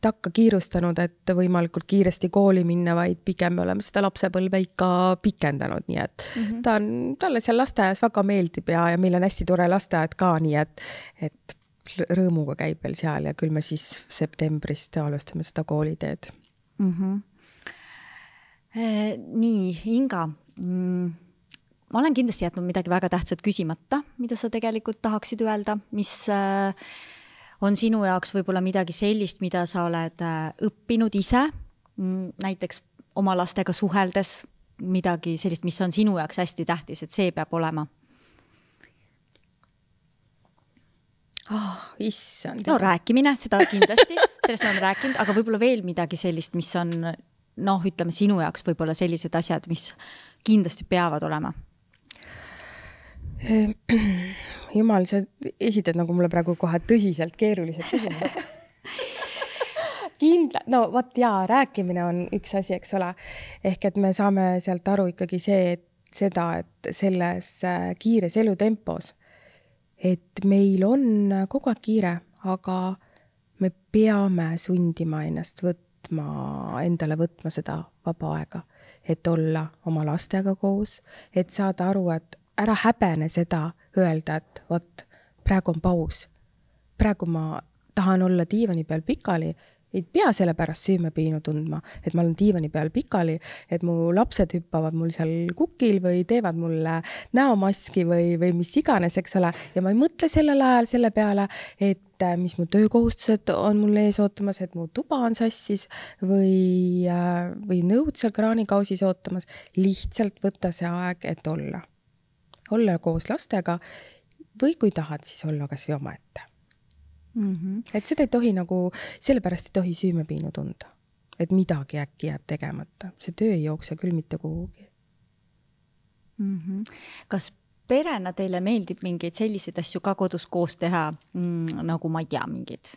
takka kiirustanud, et võimalikult kiiresti kooli minna, vaid pigem me oleme seda lapsepõlve ikka pikendanud, nii et mm -hmm. ta on, talle seal lasteaias väga meeldib ja, ja meil on hästi tore lasteaed ka, nii et, et rõõmuga käib veel seal ja küll me siis septembrist alustame seda kooliteed mm. -hmm. Nii, Inga mm,, ma olen kindlasti jätnud midagi väga tähtsat küsimata, mida sa tegelikult tahaksid öelda, mis äh, on sinu jaoks võib-olla midagi sellist, mida sa oled äh, õppinud ise, mm, näiteks oma lastega suheldes, midagi sellist, mis on sinu jaoks hästi tähtis, et see peab olema oh,. issand. no rääkimine, seda kindlasti, sellest me oleme rääkinud, aga võib-olla veel midagi sellist, mis on noh, ütleme sinu jaoks võib-olla sellised asjad, mis kindlasti peavad olema. [clears throat] jumal, sa esitad nagu mulle praegu kohe tõsiselt keerulised küsimused [laughs] kindla, no vot jaa, rääkimine on üks asi, eks ole. ehk et me saame sealt aru ikkagi see, et seda, et selles äh, kiires elutempos et meil on kogu aeg kiire, aga me peame sundima ennast võtma, endale võtma seda vaba aega, et olla oma lastega koos, et saada aru, et ära häbene seda öelda, et vot, praegu on paus. praegu ma tahan olla diivani peal pikali ei pea selle pärast süümepiinu tundma, et ma olen diivani peal pikali, et mu lapsed hüppavad mul seal kukil või teevad mulle näomaski või, või mis iganes, eks ole, ja ma ei mõtle sellel ajal selle peale, et äh, mis mu töökohustused on mul ees ootamas, et mu tuba on sassis või, äh, või nõud seal kraanikausis ootamas. lihtsalt võtta see aeg, et olla, olla koos lastega või kui tahad, siis olla kasvõi omaette mm. -hmm. et seda ei tohi nagu, sellepärast ei tohi süümepiinu tunda, et midagi äkki jääb tegemata, see töö ei jookse küll mitte kuhugi mm. -hmm. kas perena teile meeldib mingeid selliseid asju ka kodus koos teha mm,, nagu ma ei tea, mingeid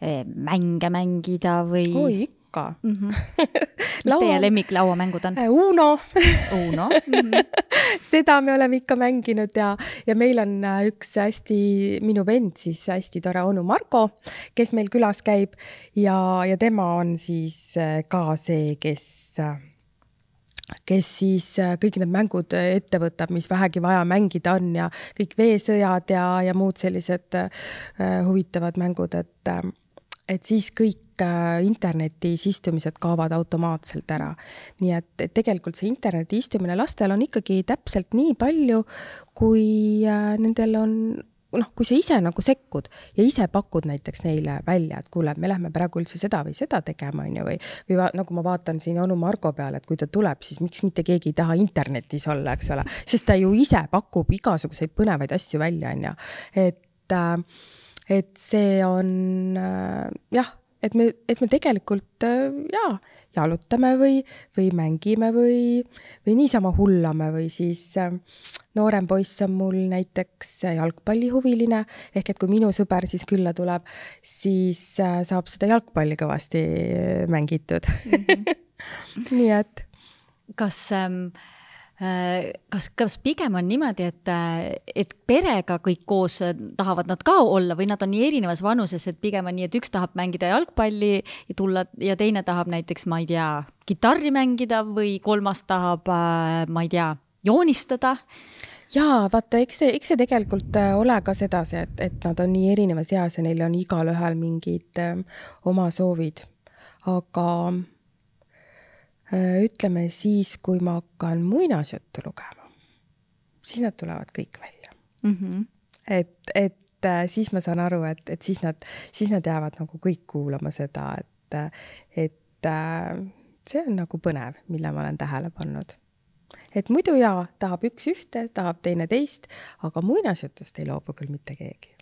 eh, mänge mängida või? oi, ikka mm. -hmm. [laughs] mis Laua... teie lemmiklauamängud on? Äh, Uno [laughs] Uno mm. -hmm. [laughs] seda me oleme ikka mänginud ja, ja meil on äh, üks hästi, minu vend siis hästi tore onu Margo, kes meil külas käib ja, ja tema on siis äh, ka see, kes kes siis kõik need mängud ette võtab, mis vähegi vaja mängida on ja kõik veesõjad ja, ja muud sellised uh, huvitavad mängud, et, et siis kõik internetis istumised kaovad automaatselt ära. nii et, et tegelikult see interneti istumine lastel on ikkagi täpselt nii palju, kui äh, nendel on noh, kui sa ise nagu sekkud ja ise pakud näiteks neile välja, et kuule, me lähme praegu üldse seda või seda tegema, on ju, või, või nagu ma vaatan siin onu Margo peale, et kui ta tuleb, siis miks mitte keegi ei taha internetis olla, eks ole, sest ta ju ise pakub igasuguseid põnevaid asju välja, on ju, et äh, et see on äh, jah, et me, et me tegelikult äh, jaa, jalutame või, või mängime või, või niisama hullame või siis äh, noorem poiss on mul näiteks jalgpallihuviline, ehk et kui minu sõber siis külla tuleb, siis äh, saab seda jalgpalli kõvasti mängitud mm. -hmm. [laughs] nii et. kas ähm, Äh, kas, kas pigem on niimoodi, et, et perega kõik koos tahavad nad ka olla või nad on nii erinevas vanuses, et pigem on nii, et üks tahab mängida jalgpalli ja tulla ja teine tahab näiteks, ma ei tea, kitarri mängida või kolmas tahab, äh, ma ei tea, joonistada? jaa, vaata, eks see, eks see tegelikult äh, ole ka sedasi, et, et nad on nii erinevas eas ja neil on igalühel mingid öö, oma soovid. aga Äh, ütleme siis, kui ma hakkan muinasjuttu lugema, siis nad tulevad kõik välja mm. -hmm. et, et äh, siis ma saan aru, et, et siis nad, siis nad jäävad nagu kõik kuulama seda, et, et äh, see on nagu põnev, mille ma olen tähele pannud et muidu jaa, tahab üks ühte, tahab teine teist, aga muinasjutust ei loobu küll mitte keegi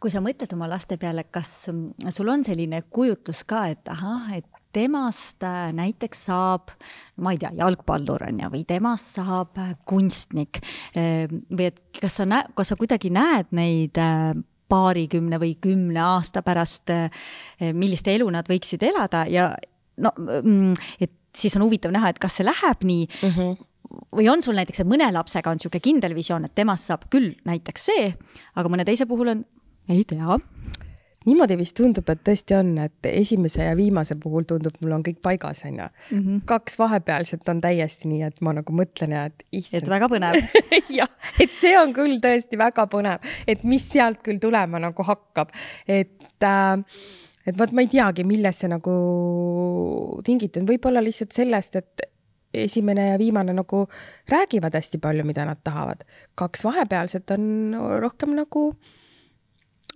kui sa mõtled oma laste peale, kas sul on selline kujutlus ka, et ahah, et temast äh, näiteks saab, ma ei tea, jalgpallur on ju, või temast saab äh, kunstnik ehm, või et kas sa näe-, kas sa kuidagi näed neid äh, paarikümne või kümne aasta pärast, millist elu nad võiksid elada ja no, mm, et siis on huvitav näha, et kas see läheb nii mm. -hmm või on sul näiteks, et mõne lapsega on niisugune kindel visioon, et temast saab küll näiteks see, aga mõne teise puhul on ei tea. Niimoodi vist tundub, et tõesti on, et esimese ja viimase puhul tundub, mul on kõik paigas, onju. Mhm. kaks vahepealset on täiesti nii, et ma nagu mõtlen ja et issand. et väga põnev [laughs] jah, et see on küll tõesti väga põnev, et mis sealt küll tulema nagu hakkab, et äh, et vot ma ei teagi, millest see nagu tingitud, võib-olla lihtsalt sellest, et esimene ja viimane nagu räägivad hästi palju, mida nad tahavad. kaks vahepealset on rohkem nagu äh,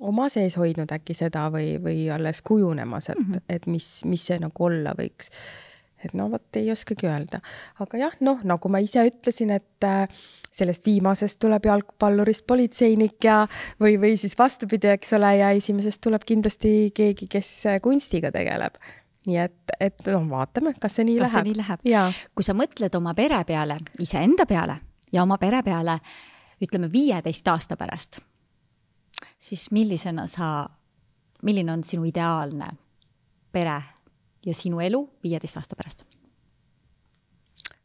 oma sees hoidnud äkki seda või, või alles kujunemas, et mm, -hmm. et mis, mis see nagu olla võiks. et no vot ei oskagi öelda, aga jah, noh, nagu ma ise ütlesin, et äh, sellest viimasest tuleb jalgpallurist politseinik ja, või, või siis vastupidi, eks ole, ja esimesest tuleb kindlasti keegi, kes kunstiga tegeleb nii et, et no vaatame, kas see nii kas läheb. nii läheb. kui sa mõtled oma pere peale, iseenda peale ja oma pere peale, ütleme viieteist aasta pärast siis millisena sa, milline on sinu ideaalne pere ja sinu elu viieteist aasta pärast?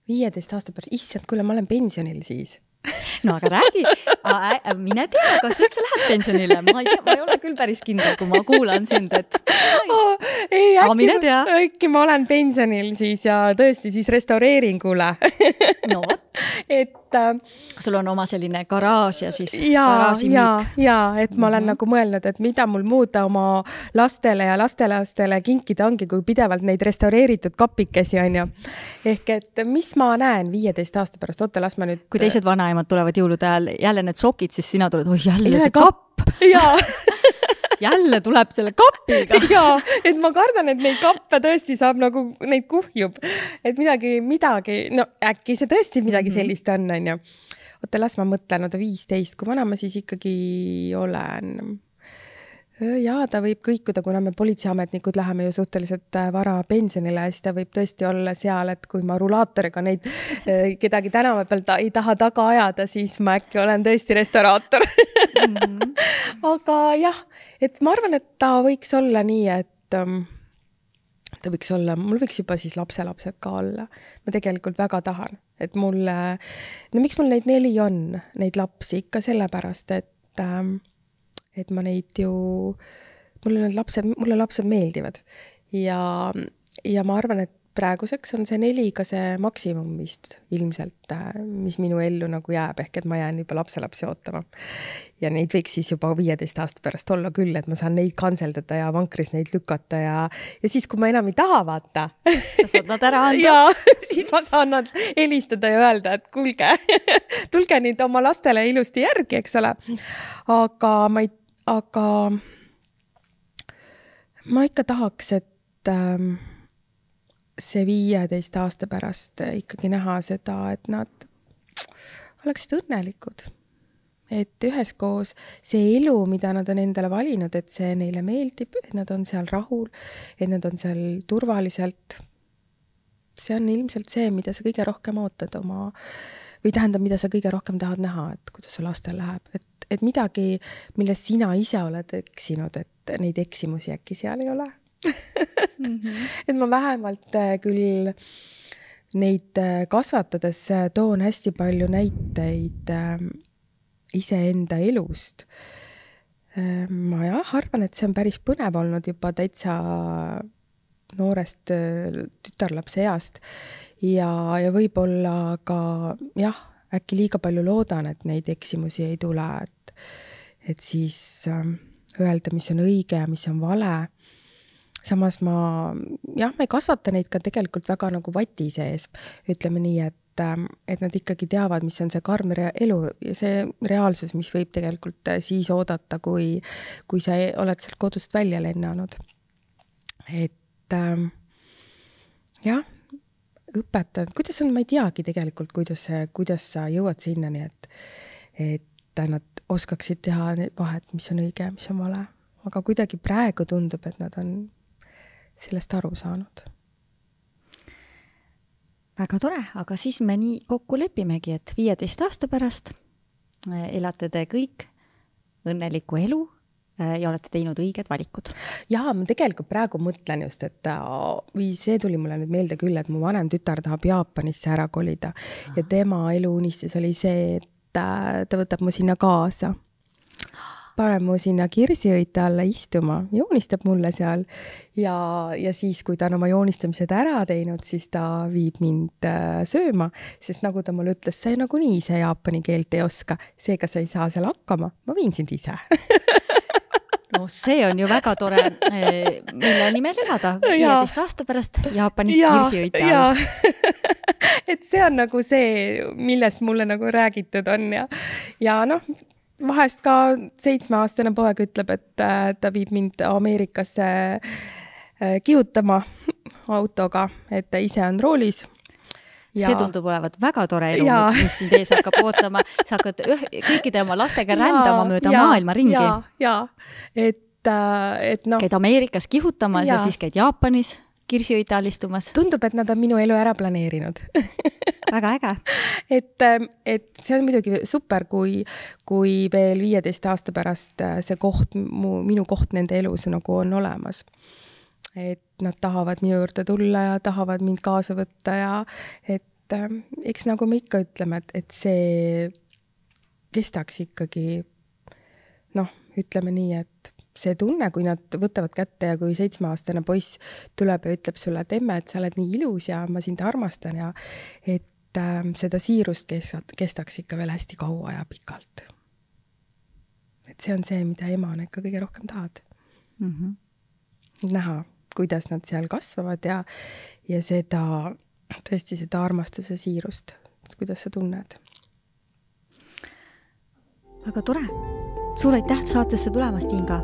viieteist aasta pärast, issand, kuule, ma olen pensionil siis [laughs] no aga räägi, mine tea, kas üldse lähed pensionile, ma ei tea, ma ei ole küll päris kindel, kui ma kuulan sind, et [laughs] oh,. Ei, äkki, äkki ma olen pensionil siis ja tõesti siis restaureeringule no vot. [laughs] et äh,. sul on oma selline garaaž ja siis. ja, ja, ja et ma olen mm -hmm. nagu mõelnud, et mida mul muud oma lastele ja lastelastele kinkida ongi, kui pidevalt neid restaureeritud kapikesi on ju. ehk et mis ma näen viieteist aasta pärast, oota, las ma nüüd. kui teised vanaemad tulevad jõulude ajal, jälle need sokid, siis sina tuled, oi jälle see kapp. jaa [laughs] [laughs] jälle tuleb selle kapiga. [laughs] jaa, et ma kardan, et neid kappe tõesti saab nagu, neid kuhjub. et midagi, midagi, no äkki see tõesti midagi mhm. sellist on, onju. oota, las ma mõtlen, oota viisteist, kui vana ma siis ikkagi olen? Jaa, ta võib kõikuda, kuna me politseiametnikud läheme ju suhteliselt äh, vara pensionile, siis ta võib tõesti olla seal, et kui ma rulaatoriga neid äh, kedagi tänava peal ta ei taha taga ajada, siis ma äkki olen tõesti restauraator mm. -hmm. [laughs] aga jah, et ma arvan, et ta võiks olla nii, et um, ta võiks olla, mul võiks juba siis lapselapsed ka olla. ma tegelikult väga tahan, et mulle, no miks mul neid neli on, neid lapsi, ikka sellepärast, et ähm, et ma neid ju, mulle need lapsed, mulle lapsed meeldivad ja, ja ma arvan, et praeguseks on see neli ka see maksimum vist ilmselt, äh, mis minu ellu nagu jääb, ehk et ma jään juba lapselapsi ootama. ja neid võiks siis juba viieteist aasta pärast olla küll, et ma saan neid kantseldada ja vankris neid lükata ja, ja siis, kui ma enam ei taha, vaata. sa saad nad ära anda. ja siis ma saan nad helistada ja öelda, et kuulge tulge nüüd oma lastele ilusti järgi, eks ole. aga ma ei aga ma ikka tahaks, et ähm, see viieteist aasta pärast ikkagi näha seda, et nad oleksid õnnelikud. et üheskoos see elu, mida nad on endale valinud, et see neile meeldib, et nad on seal rahul, et nad on seal turvaliselt. see on ilmselt see, mida sa kõige rohkem ootad oma, või tähendab, mida sa kõige rohkem tahad näha, et kuidas sul lastel läheb, et et midagi, milles sina ise oled eksinud, et neid eksimusi äkki seal ei ole mm. -hmm. [laughs] et ma vähemalt äh, küll neid äh, kasvatades äh, toon hästi palju näiteid ähm, iseenda elust. Ähm, ma jah, arvan, et see on päris põnev olnud juba täitsa noorest tütarlapse east ja, ja võib-olla ka jah, äkki liiga palju loodan, et neid eksimusi ei tule, et et siis ähm, öelda, mis on õige ja mis on vale. samas ma, jah, ma ei kasvata neid ka tegelikult väga nagu vati sees, ütleme nii, et ähm, et nad ikkagi teavad, mis on see karm elu ja see reaalsus, mis võib tegelikult äh, siis oodata, kui, kui sa e-, oled sealt kodust välja lennanud. et ähm, jah, õpetanud, kuidas on, ma ei teagi tegelikult, kuidas kuidas sa jõuad sinnani, et, et nad oskaksid teha vahet, mis on õige ja mis on vale. aga kuidagi praegu tundub, et nad on sellest aru saanud. väga tore, aga siis me nii kokku lepimegi, et viieteist aasta pärast eh, elate te kõik õnnelikku elu ja olete teinud õiged valikud. jaa, ma tegelikult praegu mõtlen just, et või see tuli mulle nüüd meelde küll, et mu vanem tütar tahab Jaapanisse ära kolida. Ja tema eluunistus oli see, et äh, ta võtab mu sinna kaasa. Paneb mu sinna kirsiõite alla istuma, joonistab mulle seal. Ja, ja siis, kui ta on oma joonistamised ära teinud, siis ta viib mind äh, sööma, sest nagu ta mulle ütles, sa nagunii ise jaapani keelt ei oska, seega sa ei saa seal hakkama, ma viin sind ise [laughs] no see on ju väga tore, eh, mille nimel elada [laughs] viieteist aasta pärast Jaapanis kirsiõite all. [laughs] et see on nagu see, millest mulle nagu räägitud on ja, ja noh, vahest ka seitsmeaastane poeg ütleb, et äh, ta viib mind Ameerikasse äh, kihutama autoga, et ta ise on roolis Ja. See tundub olevat väga tore elu, [laughs] mis sind ees hakkab ootama, sa hakkad üh, kõikide oma lastega ja, rändama mööda ja, maailma ringi. ja, ja et, äh, et noh. käid Ameerikas kihutamas ja, ja siis käid Jaapanis kirsiõite all istumas. tundub, et nad on minu elu ära planeerinud [laughs] väga äge. et, ähm, et see on muidugi super, kui, kui veel viieteist aasta pärast äh, see koht, mu, minu koht nende elus nagu on olemas et nad tahavad minu juurde tulla ja tahavad mind kaasa võtta ja et äh, eks nagu me ikka ütleme, et, et see kestaks ikkagi noh, ütleme nii, et see tunne, kui nad võtavad kätte ja kui seitsmeaastane poiss tuleb ja ütleb sulle, et emme, et sa oled nii ilus ja ma sind armastan ja et äh, seda siirust kestaks, kestaks ikka veel hästi kaua ja pikalt. et see on see, mida emana ikka kõige rohkem tahad mm. -hmm. näha kuidas nad seal kasvavad ja, ja seda, tõesti seda armastuse siirust, kuidas sa tunned? väga tore. suur aitäh saatesse tulemast, Inga!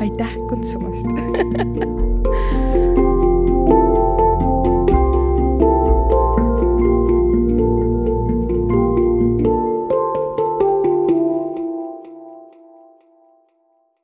aitäh kutsumast [laughs]